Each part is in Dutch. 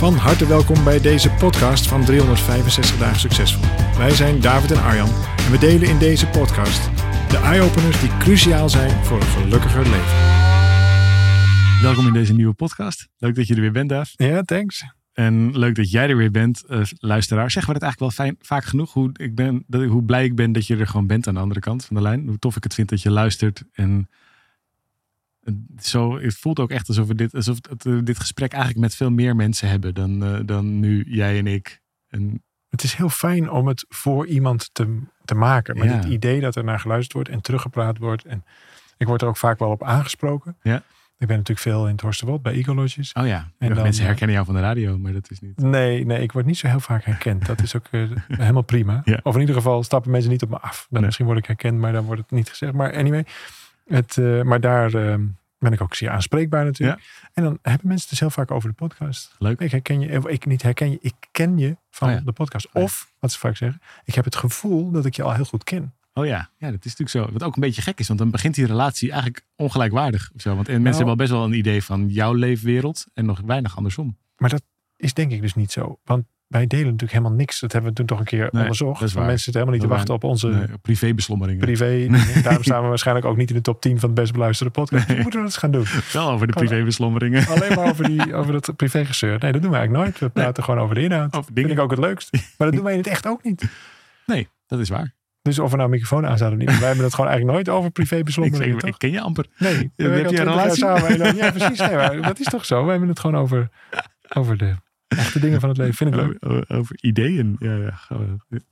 Van harte welkom bij deze podcast van 365 dagen succesvol. Wij zijn David en Arjan en we delen in deze podcast de eye-openers die cruciaal zijn voor een gelukkiger leven. Welkom in deze nieuwe podcast. Leuk dat je er weer bent, Daaf. Ja, thanks. En leuk dat jij er weer bent, uh, luisteraar. Zeggen we het eigenlijk wel fijn, vaak genoeg hoe, ik ben, dat, hoe blij ik ben dat je er gewoon bent aan de andere kant van de lijn. Hoe tof ik het vind dat je luistert. En zo, het voelt ook echt alsof we dit, alsof we dit gesprek eigenlijk met veel meer mensen hebben dan, uh, dan nu jij en ik. En, het is heel fijn om het voor iemand te, te maken. Met ja. het idee dat er naar geluisterd wordt en teruggepraat wordt. En ik word er ook vaak wel op aangesproken. Ja. Ik ben natuurlijk veel in het Horsterwold bij Ecologies. Oh ja, en dan, mensen herkennen jou van de radio, maar dat is niet... Nee, nee, ik word niet zo heel vaak herkend. Dat is ook uh, helemaal prima. Ja. Of in ieder geval stappen mensen niet op me af. Dan Nee. Misschien word ik herkend, maar dan wordt het niet gezegd. Maar anyway, het, uh, maar daar uh, ben ik ook zeer aanspreekbaar natuurlijk. En dan hebben mensen het dus heel vaak over de podcast. Leuk. Ik herken je, ik niet herken je, ik ken je van Oh ja. de podcast. Oh. Of, wat ze vaak zeggen, ik heb het gevoel dat ik je al heel goed ken. Oh ja, ja, dat is natuurlijk zo. Wat ook een beetje gek is, want dan begint die relatie eigenlijk ongelijkwaardig. Of zo. Want en mensen Nou. hebben al best wel een idee van jouw leefwereld en nog weinig andersom. Maar dat is denk ik dus niet zo. Want wij delen natuurlijk helemaal niks. Dat hebben we toen toch een keer Nee, onderzocht. mensen zitten helemaal niet te wachten op onze Nee, privébeslommeringen. privé. Daarom staan we waarschijnlijk ook niet in de top 10 van de best beluisterde podcast. Moeten we dat eens gaan doen. Wel over de privébeslommeringen. Alleen maar over, die, over dat privégezeur. Nee, dat doen we eigenlijk nooit. We praten gewoon over de inhoud. Over Vind ik ook het leukst. Maar dat doen wij in het echt ook niet. Nee, dat is waar. Dus of we nou een microfoon aan zouden nemen. Wij hebben het gewoon eigenlijk nooit over privébeslommeringen, ik, ken je amper. Nee, heb we werken je een 20 jaar relatie? samen. Dan- ja, precies. Nee, maar dat is toch zo. We hebben het gewoon over, over de echte dingen van het leven. Vind ik leuk. Over, ideeën. Ja, ja,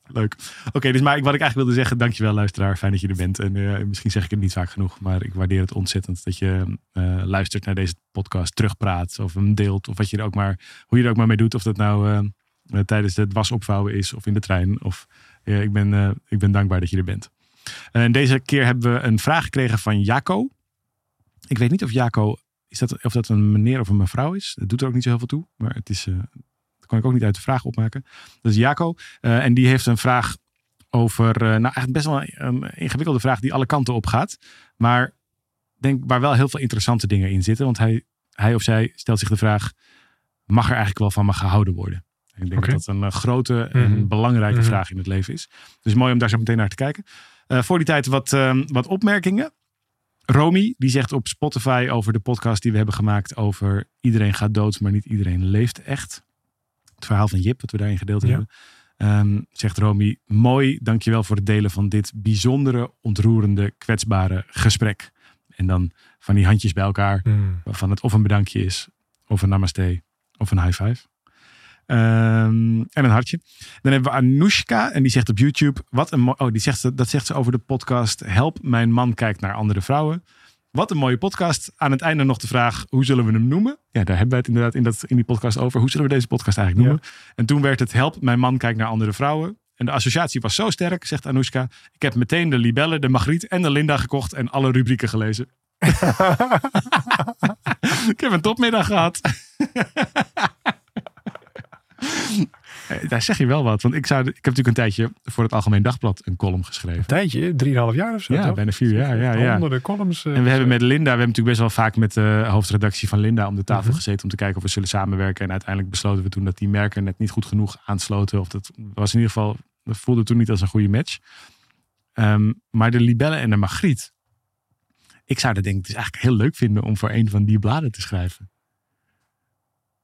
leuk. Oké, dus maar wat ik eigenlijk wilde zeggen, dankjewel luisteraar, fijn dat je er bent. En eh, misschien zeg ik het niet vaak genoeg, maar ik waardeer het ontzettend dat je eh, luistert naar deze podcast, terugpraat of hem deelt of wat je er ook maar, hoe je er ook maar mee doet. Of dat nou eh, tijdens het wasopvouwen is of in de trein. Of, ik, ben, ik ben dankbaar dat je er bent. En deze keer hebben we een vraag gekregen van Jaco. Ik weet niet of Jaco, is dat, of dat een meneer of een mevrouw is. Dat doet er ook niet zo heel veel toe, maar het is... eh, dat kan ik ook niet uit de vraag opmaken. Dat is Jaco. Eh, en die heeft een vraag over, eh, nou eigenlijk best wel een, een ingewikkelde vraag die alle kanten op gaat. Maar denk waar wel heel veel interessante dingen in zitten. Want hij, hij of zij stelt zich de vraag, mag er eigenlijk wel van me gehouden worden? En ik denk dat dat een grote en Mhm. belangrijke Mhm. vraag in het leven is. Dus mooi om daar zo meteen naar te kijken. Voor die tijd wat, ehm, wat opmerkingen. Romy, die zegt op Spotify over de podcast die we hebben gemaakt over iedereen gaat dood, maar niet iedereen leeft echt. Het verhaal van Jip, wat we daarin gedeeld Ja. hebben. Ehm, zegt Romy, mooi, dankjewel voor het delen van dit bijzondere, ontroerende, kwetsbare gesprek. En dan van die handjes bij elkaar, Hmm. waarvan het of een bedankje is, of een namaste, of een high five. Ehm, en een hartje. Dan hebben we Anoushka en die zegt op YouTube, wat een oh, die zegt, dat zegt ze over de podcast Help, mijn man kijkt naar andere vrouwen. Wat een mooie podcast. Aan het einde nog de vraag, hoe zullen we hem noemen? Ja, daar hebben we het inderdaad in, dat, in die podcast over. Hoe zullen we deze podcast eigenlijk noemen? En toen werd het Help, mijn man kijkt naar andere vrouwen. En de associatie was zo sterk, zegt Anoushka. Ik heb meteen de Libelle, de Margriet en de Linda gekocht en alle rubrieken gelezen. Ik heb een topmiddag gehad. Eh, Daar zeg je wel wat. Want ik, zou, ik heb natuurlijk een tijdje voor het Algemeen Dagblad een column geschreven. Een tijdje, drieënhalf jaar of zo. Ja, toch? bijna vier jaar. Ja, ja. Honderden columns. eh, En we hebben met Linda, we hebben natuurlijk best wel vaak met de hoofdredactie van Linda om de tafel Mhm. gezeten om te kijken of we zullen samenwerken. En uiteindelijk besloten we toen dat die merken net niet goed genoeg aansloten. Of dat was in ieder geval, dat voelde toen niet als een goede match. Ehm, maar de Libelle en de Magriet. Ik zou dat denk ik dus eigenlijk heel leuk vinden om voor een van die bladen te schrijven.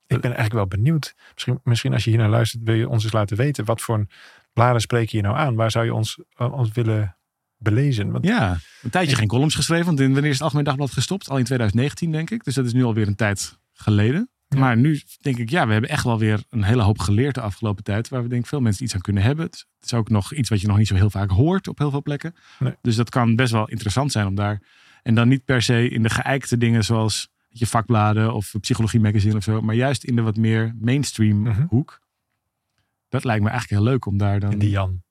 Ik ben eigenlijk wel benieuwd. Misschien, misschien als je hier naar luistert, wil je ons eens laten weten. Wat voor een bladen spreek je hier nou aan? Waar zou je ons, eh, ons willen belezen? Want Ja, een tijdje geen columns geschreven. Want in, wanneer is het Algemeen Dagblad gestopt? Al in 2019 denk ik. Dus dat is nu alweer een tijd geleden. Ja. Maar nu denk ik, ja, we hebben echt wel weer een hele hoop geleerd de afgelopen tijd. Waar we denk ik veel mensen iets aan kunnen hebben. Het is- het is ook nog iets wat je nog niet zo heel vaak hoort op heel veel plekken. Nee. Dus dat kan best wel interessant zijn om daar. En dan niet per se in de geëikte dingen zoals je vakbladen of psychologie magazine of zo. Maar juist in de wat meer mainstream Mhm. hoek. Dat lijkt me eigenlijk heel leuk om daar dan... En die Jan.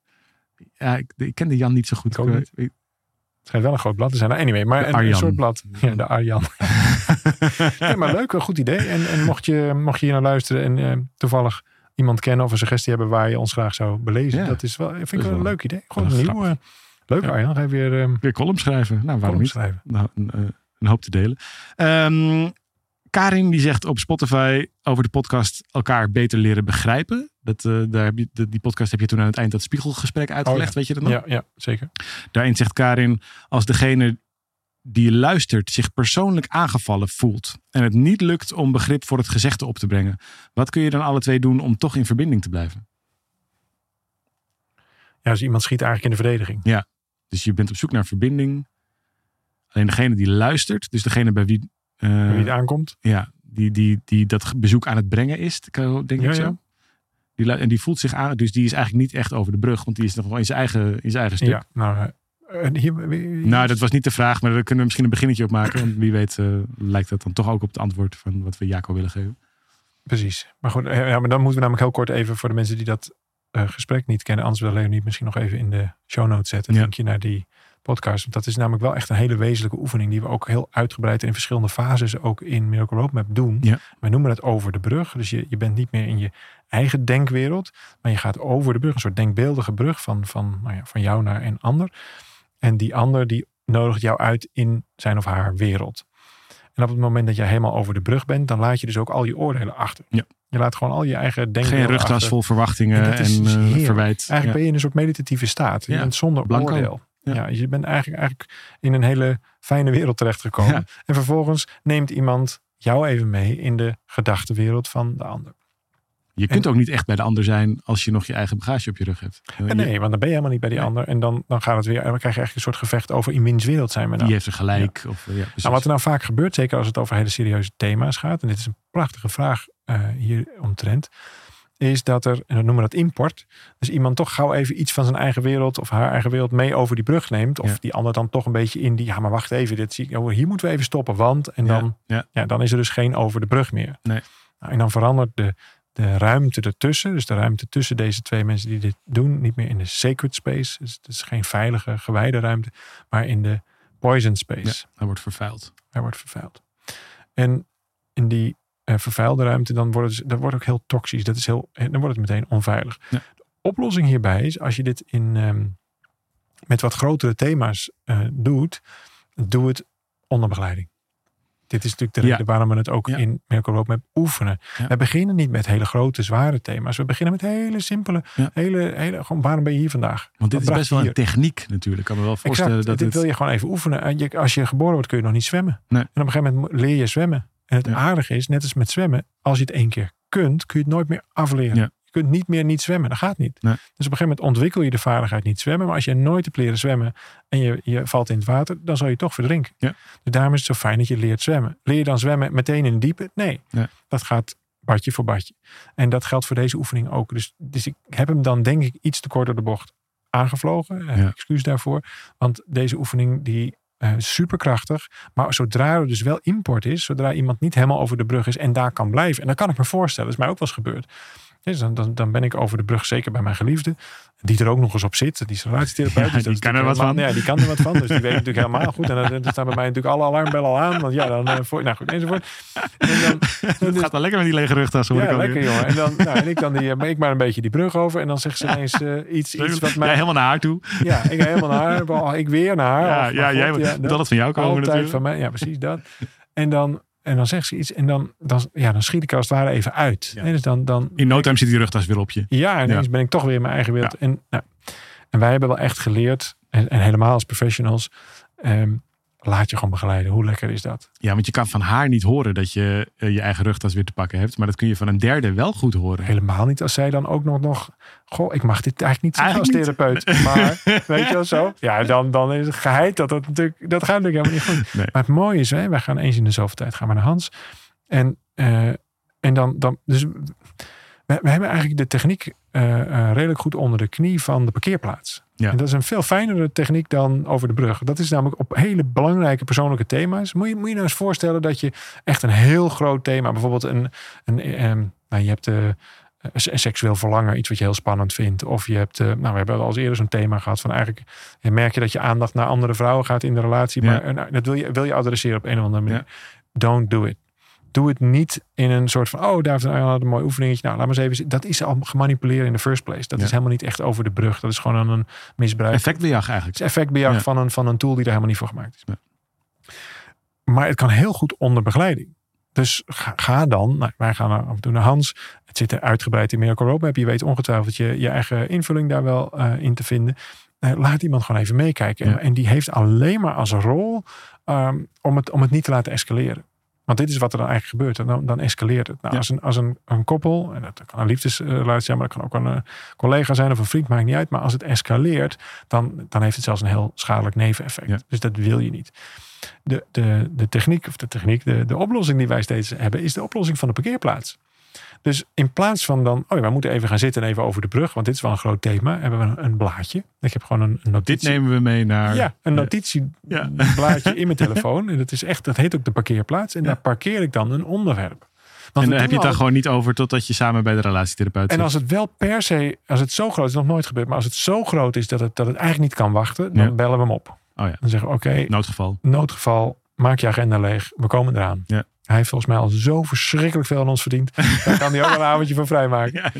Ja, ik, ik ken de Jan niet zo goed. Ik niet. Ik- Het schijnt wel een groot blad te zijn. Anyway, maar een, soort blad. Ja, de Arjan. nee, maar leuk, een goed idee. En, en mocht, je, mocht je hier naar luisteren en eh, toevallig iemand kennen of een suggestie hebben waar je ons graag zou belezen. Ja. Dat is wel, vind ik wel een leuk idee. Gewoon nieuw. eh, leuk Ja. Arjan, ga je weer eh Weer column schrijven. Nou, waarom column niet? schrijven. Nou, eh, een hoop te delen. Ehm, Karin die zegt op Spotify over de podcast elkaar beter leren begrijpen. Dat, eh, daar heb je, de- die podcast heb je toen aan het eind dat spiegelgesprek uitgelegd. Oh Weet je dat nog? Ja, ja, zeker. Daarin zegt Karin, als degene die luistert zich persoonlijk aangevallen voelt en het niet lukt om begrip voor het gezegde op te brengen, wat kun je dan alle twee doen om toch in verbinding te blijven? Ja, dus iemand schiet eigenlijk in de verdediging. Dus je bent op zoek naar verbinding. Alleen degene die luistert, dus degene bij wie, Wie het aankomt. ja, die, die, die dat bezoek aan het brengen is, denk ik Ja, zo. ja. Die, en die voelt zich aan, dus die is eigenlijk niet echt over de brug, want die is nog wel in zijn eigen, in zijn eigen stuk. Ja, nou, eh, hier, Nou, dat was niet de vraag, maar daar kunnen we misschien een beginnetje op maken. Want wie weet eh, lijkt dat dan toch ook op het antwoord van wat we Jaco willen geven. Precies. Maar goed, ja, maar dan moeten we namelijk heel kort even voor de mensen die dat gesprek niet kennen. Anders wil Leonie misschien nog even in de show notes zetten. Ja. Denk je naar die podcast. Want dat is namelijk wel echt een hele wezenlijke oefening. Die we ook heel uitgebreid in verschillende fases ook in Miracle Roadmap doen. Ja. Wij noemen het over de brug. Dus je, je bent niet meer in je eigen denkwereld. Maar je gaat over de brug. Een soort denkbeeldige brug van, van, nou ja, van jou naar een ander. En die ander die nodigt jou uit in zijn of haar wereld. En op het moment dat jij helemaal over de brug bent, dan laat je dus ook al je oordelen achter. Ja. Je laat gewoon al je eigen denkbeelden Geen rugtas achter. vol verwachtingen En dat dus eh, verwijt. Eigenlijk Ja. ben je in een soort meditatieve staat. Je Ja. bent zonder Blanco. oordeel. Ja. Ja. je bent eigenlijk, eigenlijk in een hele fijne wereld terechtgekomen. Ja. En vervolgens neemt iemand jou even mee in de gedachtenwereld van de ander. Je kunt ook niet echt bij de ander zijn als je nog je eigen bagage op je rug hebt. En nee, want dan ben je helemaal niet bij die Nee. ander. En dan, dan gaat het weer. En dan krijg je eigenlijk een soort gevecht over in wiens wereld zijn we nou. Die heeft er gelijk. Of, eh, ja, precies. Nou, wat er nou vaak gebeurt, zeker als het over hele serieuze thema's gaat, en dit is een prachtige vraag eh, hier omtrent, is dat er, en dan noemen we dat import, dus iemand toch gauw even iets van zijn eigen wereld of haar eigen wereld mee over die brug neemt, of Ja. die ander dan toch een beetje in die, ja maar wacht even, dit zie ik, oh, hier moeten we even stoppen, want, en dan, ja. ja, dan is er dus geen over de brug meer. Nee. Nou, en dan verandert de, de ruimte ertussen, dus de ruimte tussen deze twee mensen die dit doen, niet meer in de sacred space, dus het is geen veilige, gewijde ruimte, maar in de poison space. Hij wordt vervuild. Hij wordt vervuild. En in die eh, vervuilde ruimte, dan wordt, het, dat wordt ook heel toxisch. Dat is heel, dan wordt het meteen onveilig. Ja. De oplossing hierbij is, als je dit in, ehm, met wat grotere thema's eh, doet, doe het onder begeleiding. Dit is natuurlijk de Ja. reden waarom we het ook Ja. in Miracle Roadmap oefenen. Ja. We beginnen niet met hele grote, zware thema's. We beginnen met hele simpele, hele, hele, gewoon waarom ben je hier vandaag? Want dit Wat is best wel een techniek natuurlijk. Ik kan me wel voorstellen Exact. dat dit het... wil je gewoon even oefenen. En je, als je geboren wordt kun je nog niet zwemmen. Nee. En op een gegeven moment mo- leer je zwemmen. En het Ja. aardige is, net als met zwemmen, als je het één keer kunt, kun je het nooit meer afleren. Ja. Je kunt niet meer niet zwemmen. Dat gaat niet. Nee. Dus op een gegeven moment ontwikkel je de vaardigheid niet zwemmen. Maar als je nooit hebt leren zwemmen en je, je valt in het water, dan zal je toch verdrinken. Ja. Dus daarom is het zo fijn dat je leert zwemmen. Leer je dan zwemmen meteen in het diepe? Nee. Nee. Dat gaat badje voor badje. En dat geldt voor deze oefening ook. Dus, dus ik heb hem dan denk ik iets te kort door de bocht aangevlogen. Eh. Excuus daarvoor. Want deze oefening die eh superkrachtig. Maar zodra er dus wel import is, zodra iemand niet helemaal over de brug is en daar kan blijven. En dat kan ik me voorstellen, dat is mij ook wel eens gebeurd. Dus dan, dan, dan ben ik over de brug, zeker bij mijn geliefde, die er ook nog eens op zit. Die is relatietherapeut. Ja, dus dat die is kan er wat helemaal- Ja, die kan er wat van. Dus die weet natuurlijk helemaal goed. En dan, dan staan bij mij natuurlijk alle alarmbellen al aan. Want ja, dan eh, voor, nou goed, enzovoort. En dan, Het gaat wel lekker met die lege rugtas. hoor ik ja, alweer. lekker jongen. En dan, nou, en ik dan die, eh, ik maar een beetje die brug over. En dan zegt ze ineens eh, iets, iets wat mij... Jij helemaal naar haar toe. Ja, ik helemaal naar haar. Oh, ik weer naar haar. Ja, ja, jij moet ja, dat- altijd van jou komen altijd natuurlijk. van mij. Ja, precies dat. En dan, en dan zegt ze iets. En dan, dan, ja, dan schiet ik als het ware even uit. Ja. Nee, dus dan, dan, In no time zit die rugtas weer op je. ja, ineens ben ik toch weer in mijn eigen wereld. En, nou, en wij hebben wel echt geleerd. En, en helemaal als professionals. ehm, laat je gewoon begeleiden. Hoe lekker is dat? Ja, want je kan van haar niet horen dat je eh, je eigen rugtas weer te pakken hebt. Maar dat kun je van een derde wel goed horen. Helemaal niet als zij dan ook nog, nog goh, ik mag dit eigenlijk niet zeggen Eigenlijk als therapeut. Maar, weet je wel zo? Ja, dan, dan is het geheid dat dat natuurlijk, dat gaat natuurlijk helemaal niet goed. Nee. Maar het mooie is, hè, wij gaan eens in de zoveel tijd gaan we naar Hans. En, eh, en dan, dan dus we, we hebben eigenlijk de techniek eh, redelijk goed onder de knie van de parkeerplaats. Ja. En dat is een veel fijnere techniek dan over de brug. Dat is namelijk op hele belangrijke persoonlijke thema's. Moet je, moet je nou eens voorstellen dat je echt een heel groot thema, bijvoorbeeld een, een, ehm, nou, je hebt eh, een seksueel verlangen, iets wat je heel spannend vindt. Of je hebt, eh, nou, we hebben al eens eerder zo'n thema gehad van eigenlijk ja, merk je dat je aandacht naar andere vrouwen gaat in de relatie. Ja. Maar eh, nou, dat wil je, wil je adresseren op een of andere manier. Don't do it. Doe het niet in een soort van, oh, daar heeft een, een mooi oefeningetje. Nou, laat maar eens even zien. Dat is al gemanipuleerd in de first place. Dat Ja. is helemaal niet echt over de brug. Dat is gewoon een misbruik. Effectbejag eigenlijk. Het is effectbejag Ja. van, een, van een tool die er helemaal niet voor gemaakt is. Ja. Maar het kan heel goed onder begeleiding. Dus ga, ga dan, nou, wij gaan af en toe naar Hans. Het zit er uitgebreid in Miracle Roadmap. Je weet ongetwijfeld je, je eigen invulling daar wel eh, in te vinden. Eh, laat iemand gewoon even meekijken. En die heeft alleen maar als rol ehm, om, het, om het niet te laten escaleren. Want dit is wat er dan eigenlijk gebeurt. En dan, dan escaleert het. Nou, Ja. Als, een, als een, een koppel, en dat kan een liefdesrelatie zijn, maar dat kan ook een eh, collega zijn of een vriend, maakt niet uit. Maar als het escaleert, dan, dan heeft het zelfs een heel schadelijk neveneffect. Ja. Dus dat wil je niet. De, de, de techniek, of de techniek, de, de oplossing die wij steeds hebben, is de oplossing van de parkeerplaats. Dus in plaats van dan, oh ja, wij moeten even gaan zitten en even over de brug, want dit is wel een groot thema, hebben we een, een blaadje. Ik heb gewoon een, een notitie. Dit nemen we mee naar... Ja, een Ja. notitieblaadje in mijn telefoon. En dat is echt, dat heet ook de parkeerplaats. En Ja. daar parkeer ik dan een onderwerp. Want En we dan heb je het dan al- gewoon niet over totdat je samen bij de relatietherapeut zit. En als het wel per se, als het zo groot is, nog nooit gebeurd, maar als het zo groot is dat het, dat het eigenlijk niet kan wachten, dan Ja. bellen we hem op. Oh ja. Dan zeggen we, oké, Noodgeval. noodgeval, maak je agenda leeg, we komen eraan. Ja. Hij heeft volgens mij al zo verschrikkelijk veel aan ons verdiend. Daar kan hij ook een avondje van vrijmaken. Ja,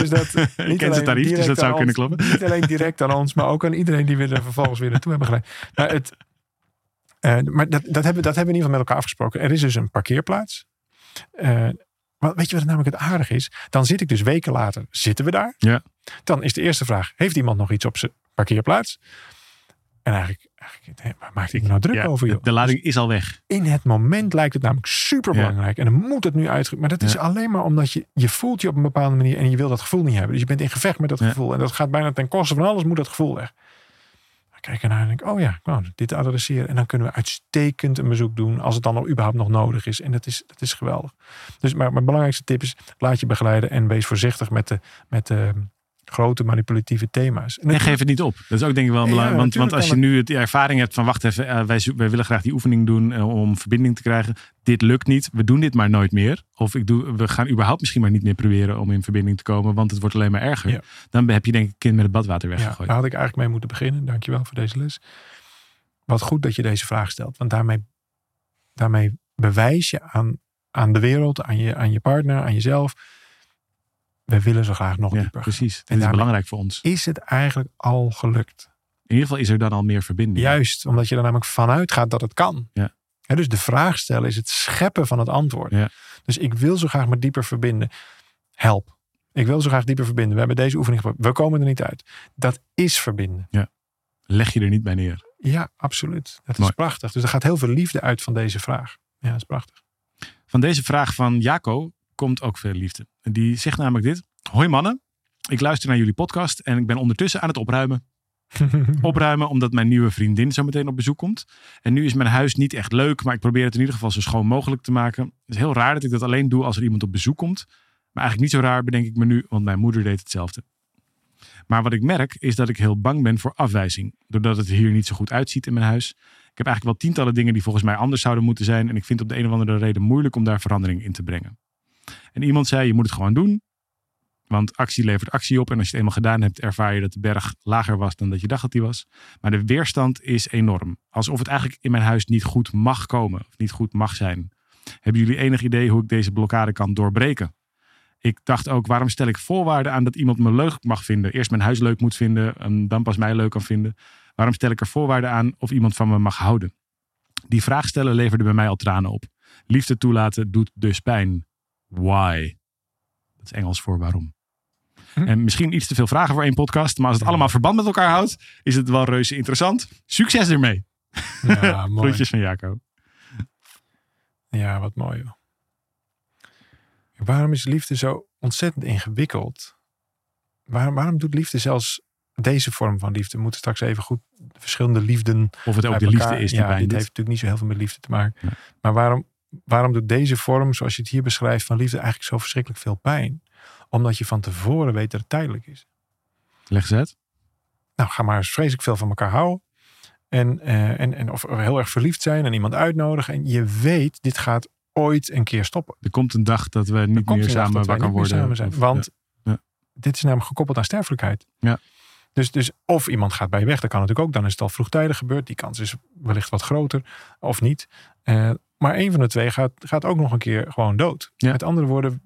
Dus dat, ik niet ken zijn alleen tarief, dus dat zou kunnen ons- kloppen. Niet alleen direct aan ons, maar ook aan iedereen die we er vervolgens weer naartoe hebben geleid. Maar, het, eh, maar dat, dat, hebben, dat hebben we in ieder geval met elkaar afgesproken. Er is dus een parkeerplaats. Eh, maar weet je wat namelijk het aardig is? Dan zit ik dus weken later, zitten we daar? Ja. Dan is de eerste vraag, heeft iemand nog iets op zijn parkeerplaats? En eigenlijk, eigenlijk waar ik me nou druk Ja, over? de, Joh? de lading is al weg. In het moment lijkt het namelijk super belangrijk. En dan moet het nu uit. Maar dat is alleen maar omdat je, je voelt je op een bepaalde manier en je wil dat gevoel niet hebben. Dus je bent in gevecht met dat gevoel. En dat gaat bijna ten koste van alles, moet dat gevoel weg. Dan kijk ernaar en denk ik, oh ja, nou, dit adresseren. En dan kunnen we uitstekend een bezoek doen als het dan nog überhaupt nog nodig is. En dat is, dat is geweldig. Dus maar mijn belangrijkste tip is, laat je begeleiden en wees voorzichtig met de, met de grote manipulatieve thema's. En En geef het niet op. Dat is ook denk ik wel Ja, belangrijk. want, want als je nu het, die ervaring hebt van wacht even, eh, wij, willen graag die oefening doen eh, om verbinding te krijgen. Dit lukt niet. We doen dit maar nooit meer. Of ik doe, we gaan überhaupt misschien maar niet meer proberen om in verbinding te komen. Want het wordt alleen maar erger. Ja. Dan heb je denk ik kind met het badwater Ja, weggegooid. daar had ik eigenlijk mee moeten beginnen. Dankjewel voor deze les. Wat goed dat je deze vraag stelt. Want daarmee, daarmee bewijs je aan, aan de wereld, aan je, aan je partner, aan jezelf. We willen zo graag nog Ja, dieper. precies. Dit is daarmee- belangrijk voor ons. Is het eigenlijk al gelukt? In ieder geval is er dan al meer verbinding. Juist, omdat je er namelijk vanuit gaat dat het kan. Ja. Dus de vraag stellen is het scheppen van het antwoord. Ja. Dus ik wil zo graag me dieper verbinden. Help. Ik wil zo graag dieper verbinden. We hebben deze oefening geprobeerd. We komen er niet uit. Dat is verbinden. Leg je er niet bij neer. Ja, absoluut. Dat Mooi. is prachtig. Dus er gaat heel veel liefde uit van deze vraag. Ja, dat is prachtig. Van deze vraag van Jaco komt ook veel liefde. En Die zegt namelijk dit. Hoi mannen, ik luister naar jullie podcast en ik ben ondertussen aan het opruimen. Opruimen omdat mijn nieuwe vriendin zo meteen op bezoek komt. En nu is mijn huis niet echt leuk, maar ik probeer het in ieder geval zo schoon mogelijk te maken. Het is heel raar dat ik dat alleen doe als er iemand op bezoek komt. Maar eigenlijk niet zo raar bedenk ik me nu, want mijn moeder deed hetzelfde. Maar wat ik merk is dat ik heel bang ben voor afwijzing. Doordat het hier niet zo goed uitziet in mijn huis. Ik heb eigenlijk wel tientallen dingen die volgens mij anders zouden moeten zijn. En ik vind het op de een of andere reden moeilijk om daar verandering in te brengen. En iemand zei, je moet het gewoon doen. Want actie levert actie op. En als je het eenmaal gedaan hebt, ervaar je dat de berg lager was dan dat je dacht dat die was. Maar de weerstand is enorm. Alsof het eigenlijk in mijn huis niet goed mag komen. Of niet goed mag zijn. Hebben jullie enig idee hoe ik deze blokkade kan doorbreken? Ik dacht ook, waarom stel ik voorwaarden aan dat iemand me leuk mag vinden? Eerst mijn huis leuk moet vinden, en dan pas mij leuk kan vinden. Waarom stel ik er voorwaarden aan of iemand van me mag houden? Die vraag stellen leverde bij mij al tranen op. Liefde toelaten doet dus pijn. Why? Dat is Engels voor waarom. Hm. En misschien iets te veel vragen voor één podcast, maar als het allemaal verband met elkaar houdt, is het wel reuze interessant. Succes ermee. Ja, mooi. Groetjes van Jaco. Ja, wat mooi. Joh. Waarom is liefde zo ontzettend ingewikkeld? Waarom, waarom doet liefde zelfs deze vorm van liefde? We moeten straks even goed de verschillende liefden Of het ook de liefde is die ja, dit heeft natuurlijk niet zo heel veel met liefde te maken. Maar waarom, waarom doet deze vorm, zoals je het hier beschrijft, van liefde eigenlijk zo verschrikkelijk veel pijn? Omdat je van tevoren weet dat het tijdelijk is. Leg uit. nou, ga maar eens vreselijk veel van elkaar houden. En, eh, en, en of heel erg verliefd zijn en iemand uitnodigen. En je weet, dit gaat ooit een keer stoppen. Er komt een dag dat we niet meer samen wakker worden. samen zijn. Want ja. Ja. dit is namelijk gekoppeld aan sterfelijkheid. Ja. Dus, dus of iemand gaat bij je weg, dat kan natuurlijk ook. Dan is het al vroegtijdig gebeurd. Die kans is wellicht wat groter of niet. Eh, maar een van de twee gaat, gaat ook nog een keer gewoon dood. Ja. Met andere woorden,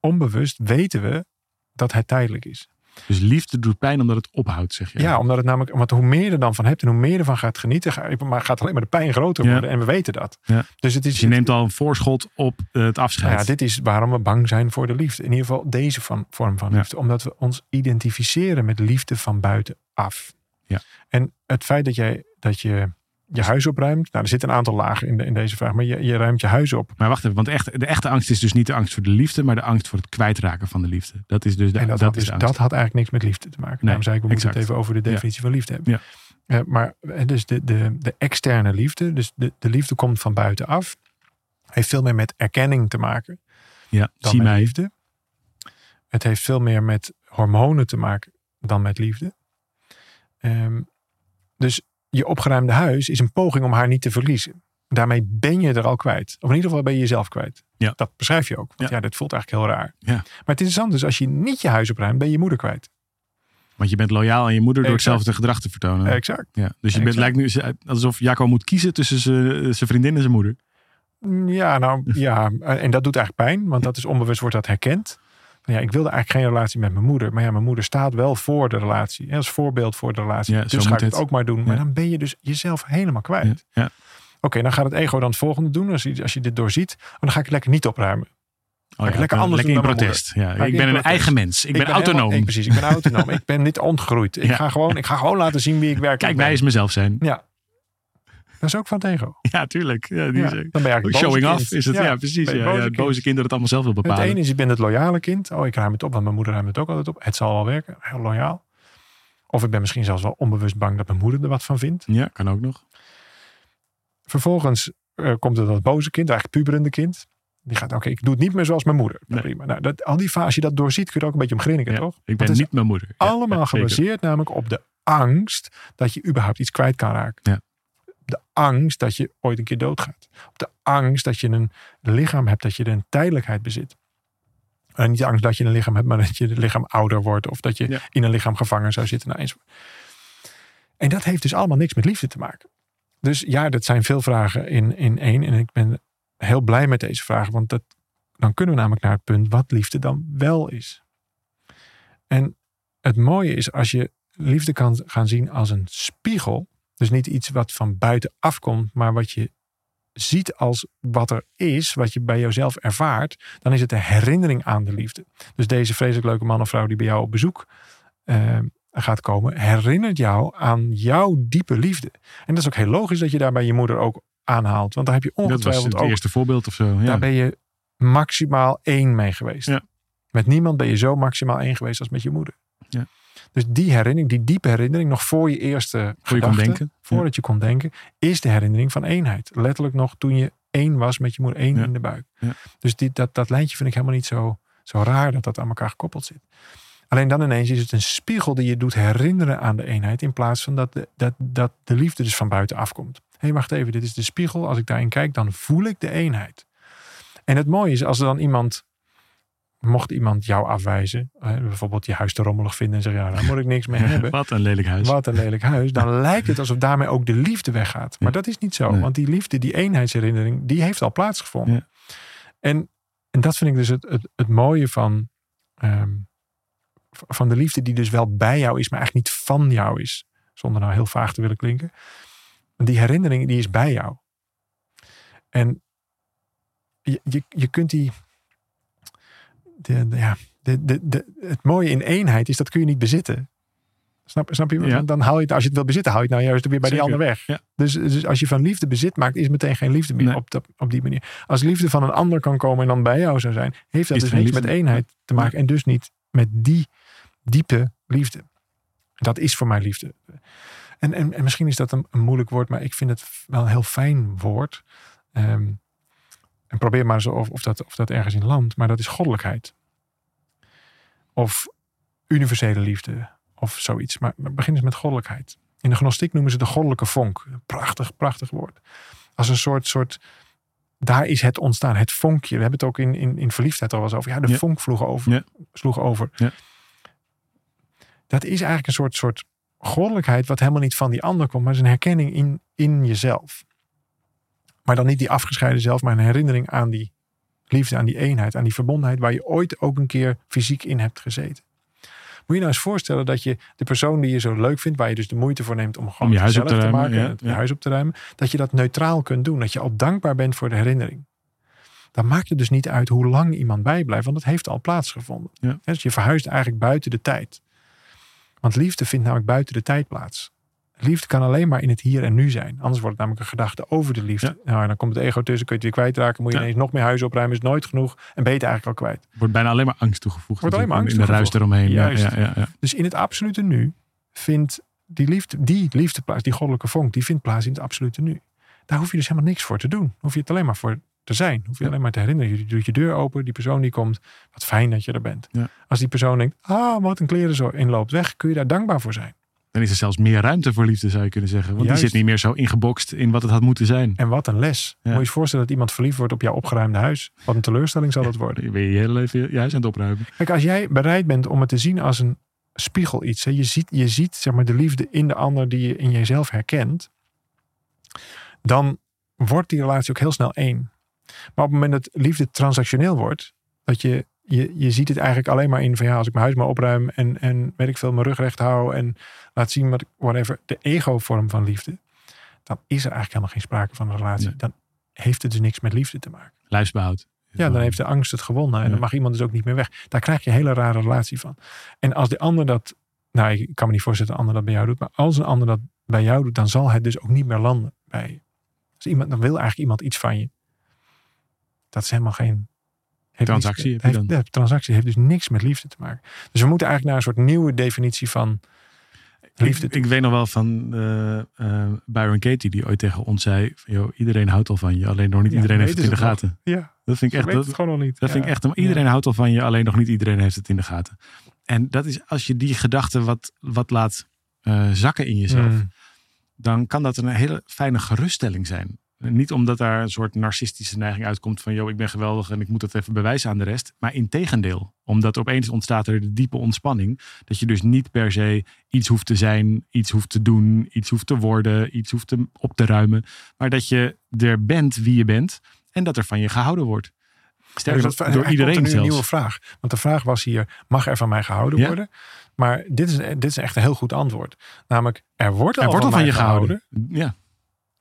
onbewust weten we dat het tijdelijk is. Dus liefde doet pijn omdat het ophoudt, zeg je. Ja, omdat het namelijk, want hoe meer je er dan van hebt en hoe meer je ervan gaat genieten, maar gaat alleen maar de pijn groter Ja. worden. En we weten dat. Ja. Dus het is, Dus je neemt al een voorschot op eh, het afscheid. Ja, dit is waarom we bang zijn voor de liefde. In ieder geval deze van, vorm van Ja. liefde. Omdat we ons identificeren met liefde van buitenaf. Ja. En het feit dat, jij, dat je je huis opruimt. Nou, er zitten een aantal lagen in, de, in deze vraag. Maar je, je ruimt je huis op. Maar wacht even, want echt, de echte angst is dus niet de angst voor de liefde, maar de angst voor het kwijtraken van de liefde. Dat is dus de, en dat, dat, had, is dus, dat had eigenlijk niks met liefde te maken. Daarom zei ik, we moeten exact. het even over de definitie van liefde hebben. Ja. Eh, maar eh, dus de, de, de externe liefde, dus de, de liefde komt van buitenaf. Heeft veel meer met erkenning te maken. ja, dan zie met mij. liefde. Het heeft veel meer met hormonen te maken dan met liefde. Ehm, dus je opgeruimde huis is een poging om haar niet te verliezen. Daarmee ben je er al kwijt. Of in ieder geval ben je jezelf kwijt. Ja. Dat beschrijf je ook. Want ja. Ja. dit voelt eigenlijk heel raar. Ja. Maar het interessante is, als je niet je huis opruimt, ben je je moeder kwijt. Want je bent loyaal aan je moeder door Exact. hetzelfde gedrag te vertonen. Exact. ja. Dus je bent, lijkt nu alsof Jacco moet kiezen tussen zijn zijn vriendin en zijn moeder. Ja, nou ja. En dat doet eigenlijk pijn. Want dat is onbewust wordt dat herkend. Van, Ja, ik wilde eigenlijk geen relatie met mijn moeder. Maar ja, mijn moeder staat wel voor de relatie. hè, Als voorbeeld voor de relatie. Ja, dus ga ik het ook maar doen. Maar dan ben je dus jezelf helemaal kwijt. Ja. Oké, dan gaat het ego dan het volgende doen. Als je, als je dit doorziet. Maar dan ga ik lekker niet opruimen. Oh, ik lekker anders lekker in protest. Ja, ik ik ben een protest. eigen mens. Ik, ben, autonoom. ik, precies, ik ben autonoom. ik ben niet ontgroeid. Ik, ga gewoon, ik ga gewoon laten zien wie ik werkelijk Kijk, ben. mij is mezelf zijn. Ja. Dat is ook van het ego. Ja, tuurlijk. Ja, die Ja, is, dan ben je showing kind. off is het. Ja, precies. ben Ja, het boze kind dat het allemaal zelf wil Het bepalen. ene is, je bent het loyale kind. Oh, ik ruim het op, want mijn moeder ruimt het ook altijd op. Het zal wel werken. Heel loyaal. Of ik ben misschien zelfs wel onbewust bang dat mijn moeder er wat van vindt. Ja, kan ook nog. Vervolgens eh, komt er dat boze kind, eigenlijk puberende kind. Die gaat, oké, ik doe het niet meer zoals mijn moeder. Nou, Nee. Prima. Nou, dat, al die fase, als je dat doorziet, kun je ook een beetje om grinniken, Ja, toch? Ik ben het niet mijn moeder. Allemaal ja, gebaseerd namelijk op de angst dat je überhaupt iets kwijt kan raken. Ja. De angst dat je ooit een keer doodgaat. Op de angst dat je een lichaam hebt, dat je een tijdelijkheid bezit. En niet de angst dat je een lichaam hebt, maar dat je het lichaam ouder wordt. Of dat je Ja. in een lichaam gevangen zou zitten. Nou. En dat heeft dus allemaal niks met liefde te maken. Dus ja, dat zijn veel vragen in, in één. En ik ben heel blij met deze vragen. Want dat, dan kunnen we namelijk naar het punt wat liefde dan wel is. En het mooie is als je liefde kan gaan zien als een spiegel. Dus niet iets wat van buiten afkomt, maar wat je ziet als wat er is, wat je bij jezelf ervaart, dan is het de herinnering aan de liefde. Dus deze vreselijk leuke man of vrouw die bij jou op bezoek eh, gaat komen, herinnert jou aan jouw diepe liefde. En dat is ook heel logisch dat je daarbij je moeder ook aanhaalt, want daar heb je Dat was ongetwijfeld het ook eerste voorbeeld of zo. Ja. daar ben je maximaal één mee geweest. Ja. Met niemand ben je zo maximaal één geweest als met je moeder. Ja. Dus die herinnering, die diepe herinnering, nog voor je eerste Voor je kon denken. voordat je kon denken, is de herinnering van eenheid. Letterlijk nog toen je één was met je moeder, één Ja. in de buik. Ja. Dus die, dat, dat lijntje vind ik helemaal niet zo, zo raar dat dat aan elkaar gekoppeld zit. Alleen dan ineens is het een spiegel die je doet herinneren aan de eenheid. In plaats van dat de, dat, dat de liefde dus van buiten afkomt. Hé, hey, wacht even, dit is de spiegel. Als ik daarin kijk, dan voel ik de eenheid. En het mooie is, als er dan iemand, mocht iemand jou afwijzen, hè, bijvoorbeeld je huis te rommelig vinden en zeggen, ja, daar moet ik niks mee hebben. Wat een lelijk huis. Wat een lelijk huis. Dan lijkt het alsof daarmee ook de liefde weggaat. Maar dat is niet zo. Nee. Want die liefde, die eenheidsherinnering, die heeft al plaatsgevonden. Ja. En, en dat vind ik dus het, het, het mooie van, ehm, van de liefde die dus wel bij jou is, maar eigenlijk niet van jou is. Zonder nou heel vaag te willen klinken. Die herinnering, die is bij jou. En je, je, je kunt die... De, de- ja, de, de, de, het mooie in eenheid is, dat kun je niet bezitten. Snap, snap je? Ja. Dan, haal je het, als je het wil bezitten, haal je het nou juist weer bij Zeker. die ander weg. Ja. Dus, dus als je van liefde bezit maakt, is meteen geen liefde meer Nee. op, op die manier. Als liefde van een ander kan komen en dan bij jou zou zijn, heeft dat Is dus niks met eenheid te maken. En dus niet met die diepe liefde. Dat is voor mij liefde. En, en, en misschien is dat een, een moeilijk woord, maar ik vind het wel een heel fijn woord. Ehm, en probeer maar eens of, of, dat, of dat ergens in landt. Maar dat is goddelijkheid. Of universele liefde. of zoiets. Maar, maar begin eens met goddelijkheid. In de gnostiek noemen ze de goddelijke vonk. Prachtig, prachtig woord. Als een soort, soort daar is het ontstaan, het vonkje. We hebben het ook in, in, in verliefdheid al wel eens over. Ja, de Ja. vonk over. Ja. Sloeg over. Ja. Dat is eigenlijk een soort, soort goddelijkheid wat helemaal niet van die ander komt, maar is een herkenning in, in jezelf. Maar dan niet die afgescheiden zelf, maar een herinnering aan die liefde, aan die eenheid, aan die verbondenheid waar je ooit ook een keer fysiek in hebt gezeten. Moet je nou eens voorstellen dat je de persoon die je zo leuk vindt, waar je dus de moeite voor neemt om gewoon Om je huis op te ruimen, maken ja, het ja. huis op te ruimen, dat je dat neutraal kunt doen. Dat je al dankbaar bent voor de herinnering. Dan maakt het dus niet uit hoe lang iemand bijblijft, want het heeft al plaatsgevonden. Ja. Dus je verhuist eigenlijk buiten de tijd. Want liefde vindt namelijk buiten de tijd plaats. Liefde kan alleen maar in het hier en nu zijn. Anders wordt het namelijk een gedachte over de liefde. Nou, en dan komt het ego tussen, kun je het weer kwijtraken. Moet je Ja. ineens nog meer huis opruimen, is nooit genoeg. En ben je het eigenlijk al kwijt. Wordt bijna alleen maar angst toegevoegd. Wordt alleen maar angst In de ruis eromheen. Ja, Juist. Dus in het absolute nu vindt die liefde, die liefde plaats, die goddelijke vonk, die vindt plaats in het absolute nu. Daar hoef je dus helemaal niks voor te doen. Hoef je het alleen maar voor te zijn. Hoef je alleen maar te herinneren. Je doet je deur open, die persoon die komt. Wat fijn dat je er bent. Als die persoon denkt, ah, wat een kleren zo inloopt weg, kun je daar dankbaar voor zijn. Dan is er zelfs meer ruimte voor liefde, zou je kunnen zeggen. Want Juist. die zit niet meer zo ingebokst in wat het had moeten zijn. En wat een les. Moet je je voorstellen dat iemand verliefd wordt op jouw opgeruimde huis. Wat een teleurstelling zal dat worden. Dan ben je je hele leven je huis aan het opruimen. Kijk, als jij bereid bent om het te zien als een spiegel iets. Hè, je ziet, je ziet zeg maar, de liefde in de ander die je in jezelf herkent. Dan wordt die relatie ook heel snel één. Maar op het moment dat liefde transactioneel wordt. Dat je, je, je ziet het eigenlijk alleen maar in van ja, als ik mijn huis maar opruim. En, en weet ik veel, mijn rug recht hou. En laat zien wat ik, whatever. De ego-vorm van liefde. Dan is er eigenlijk helemaal geen sprake van een relatie. Nee. Dan heeft het dus niks met liefde te maken. Lijfsbehoud. Ja, dan heeft de angst het gewonnen en Ja. dan mag iemand dus ook niet meer weg. Daar krijg je een hele rare relatie van. En als de ander dat, nou ik kan me niet voorstellen dat de ander dat bij jou doet, maar als een ander dat bij jou doet, dan zal het dus ook niet meer landen bij je. Dus iemand, dan wil eigenlijk iemand iets van je. Dat is helemaal geen... heeft Transactie heb je heeft- dan. ja, transactie heeft dus niks met liefde te maken. Dus we moeten eigenlijk naar een soort nieuwe definitie van liefde. Ik, ik weet nog wel van eh, eh, Byron Katie, die ooit tegen ons zei: iedereen houdt al van je, alleen nog niet Ja, iedereen heeft het in de gaten. ja, Dat vind ik echt. Dat, het gewoon nog niet. dat Ja. vind ik echt. Iedereen houdt al van je, alleen nog niet iedereen heeft het in de gaten. En dat is als je die gedachte wat, wat laat eh, zakken in jezelf, Mm. dan kan dat een hele fijne geruststelling zijn. Niet omdat daar een soort narcistische neiging uitkomt van, joh, ik ben geweldig en ik moet dat even bewijzen aan de rest. Maar in tegendeel. Omdat opeens ontstaat er de diepe ontspanning. Dat je dus niet per se iets hoeft te zijn, iets hoeft te doen, iets hoeft te worden, iets hoeft te, op te ruimen. Maar dat je er bent wie je bent en dat er van je gehouden wordt. Sterker Dus dat- door er iedereen komt er nu een nieuwe vraag. Want de vraag was hier, mag er van mij gehouden Ja. worden? Maar dit is, dit is echt een heel goed antwoord. Namelijk, er wordt al, Er wordt al van, van mij je gehouden. Ja,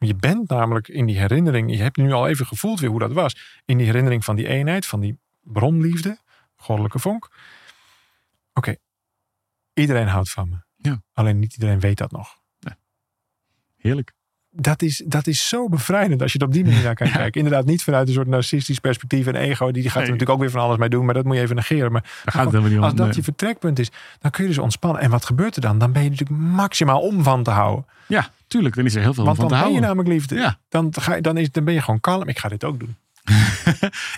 Je bent namelijk in die herinnering, je hebt nu al even gevoeld weer hoe dat was. In die herinnering van die eenheid, van die bronliefde, goddelijke vonk. Oké, iedereen houdt van me. Ja. Alleen niet iedereen weet dat nog. heerlijk. Dat is, dat is zo bevrijdend als je er op die manier naar kan Ja. kijken. Inderdaad, niet vanuit een soort narcistisch perspectief en ego. Die, die gaat er natuurlijk ook weer van alles mee doen. Maar dat moet je even negeren. Maar Daar gaat het helemaal niet om. als dat Nee. je vertrekpunt is, dan kun je dus ontspannen. En wat gebeurt er dan? Dan ben je natuurlijk maximaal om van te houden. Ja, tuurlijk. Dan is er heel veel Want van dan te ben je houden. namelijk liefde. Ja. Dan, ga je, dan, is, dan ben je gewoon kalm. Ik ga dit ook doen.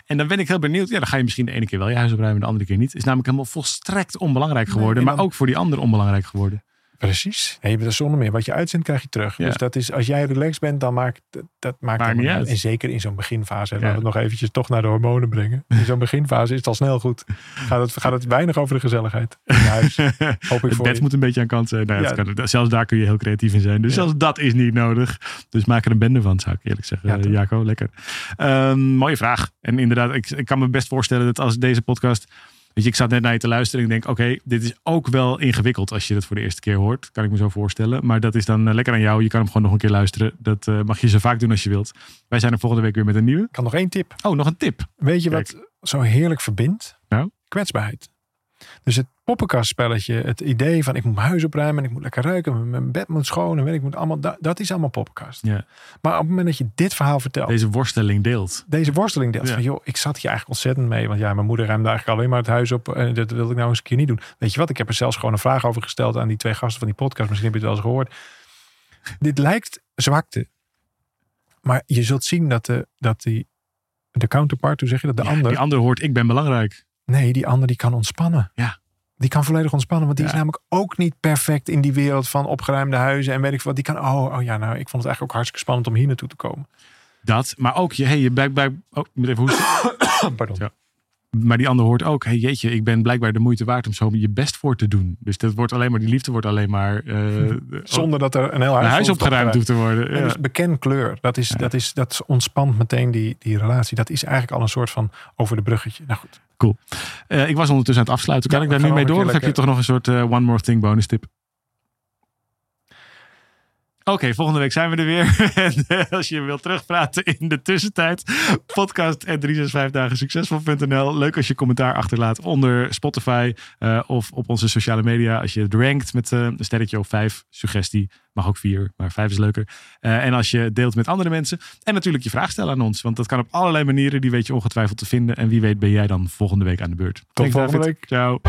En dan ben ik heel benieuwd. Ja, dan ga je misschien de ene keer wel je huis opruimen, de andere keer niet. Is namelijk helemaal volstrekt onbelangrijk Nee, geworden. en maar dan- ook voor die ander onbelangrijk geworden. Precies. Nee, maar zonder meer. Wat je uitzendt, krijg je terug. Ja. Dus dat is, als jij relaxed bent, dan maakt dat, dat maakt Maakt helemaal niet uit. En zeker in zo'n beginfase. Ja. Laten we het nog eventjes toch naar de hormonen brengen. In zo'n beginfase is het al snel goed. Gaat het, gaat het weinig over de gezelligheid in je huis. Hoop ik Het voor bed je. moet een beetje aan kant zijn. Nou, ja, dat kan- zelfs daar kun je heel creatief in zijn. Dus zelfs dat is niet nodig. Dus maak er een bende van, zou ik eerlijk zeggen. Toch? Jaco, lekker. Ehm, mooie vraag. En inderdaad, ik, ik kan me best voorstellen dat als deze podcast... Weet je, ik zat net naar je te luisteren en ik denk, oké, dit is ook wel ingewikkeld als je het voor de eerste keer hoort. Kan ik me zo voorstellen. Maar dat is dan eh, lekker aan jou. Je kan hem gewoon nog een keer luisteren. Dat eh, mag je zo vaak doen als je wilt. Wij zijn er volgende week weer met een nieuwe. Ik kan nog één tip. Oh, nog een tip. Weet je wat zo heerlijk verbindt? Nou? Kwetsbaarheid. Dus het poppenkastspelletje, het idee van ik moet mijn huis opruimen en ik moet lekker ruiken, mijn bed moet schoon en weet ik moet allemaal, dat, dat is allemaal poppenkast. Ja. Maar op het moment dat je dit verhaal vertelt, Deze worsteling deelt. deze worsteling deelt. Ja. Van, joh, ik zat hier eigenlijk ontzettend mee. Want ja, mijn moeder ruimde eigenlijk alleen maar het huis op. En dat wilde ik nou eens een keer niet doen. Weet je wat? Ik heb er zelfs gewoon een vraag over gesteld aan die twee gasten van die podcast. Misschien heb je het wel eens gehoord. Dit lijkt zwakte. Maar je zult zien dat de, dat die, de counterpart, hoe zeg je dat? De Ja, ander. Die ander hoort, ik ben belangrijk. Nee, die ander die kan ontspannen. Ja. Die kan volledig ontspannen, want die Ja. is namelijk ook niet perfect in die wereld van opgeruimde huizen en weet ik wat. Die kan, oh, oh ja, nou, ik vond het eigenlijk ook hartstikke spannend om hier naartoe te komen. Dat, maar ook je, hey, je blijkbaar. Oh, ik moet even hoesten. Pardon. Ja. Maar die ander hoort ook, hey, jeetje, ik ben blijkbaar de moeite waard om zo je best voor te doen. Dus dat wordt alleen maar, die liefde wordt alleen maar uh, zonder dat er een heel een huis, opgeruimd hoeft te worden. Ja. Ja. Dus bekend kleur, dat, is, dat, is, dat ontspant meteen die, die relatie. Dat is eigenlijk al een soort van over de bruggetje. Nou goed. Uh, ik was ondertussen aan het afsluiten. Kan Ja, ik daar nu mee door? Of heb je toch nog een soort uh, one more thing bonus tip? Oké, volgende week zijn we er weer. en uh, als je wilt terugpraten in de tussentijd, podcast en 365 dagen succesvol.nl. Leuk als je commentaar achterlaat onder Spotify uh, of op onze sociale media. Als je het rankt met uh, een sterretje of vijf, suggestie. Mag ook vier, maar vijf is leuker. Uh, en als je deelt met andere mensen. En natuurlijk je vraag stellen aan ons. Want dat kan op allerlei manieren. Die weet je ongetwijfeld te vinden. En wie weet ben jij dan volgende week aan de beurt. Tot volgende David. week. Ciao.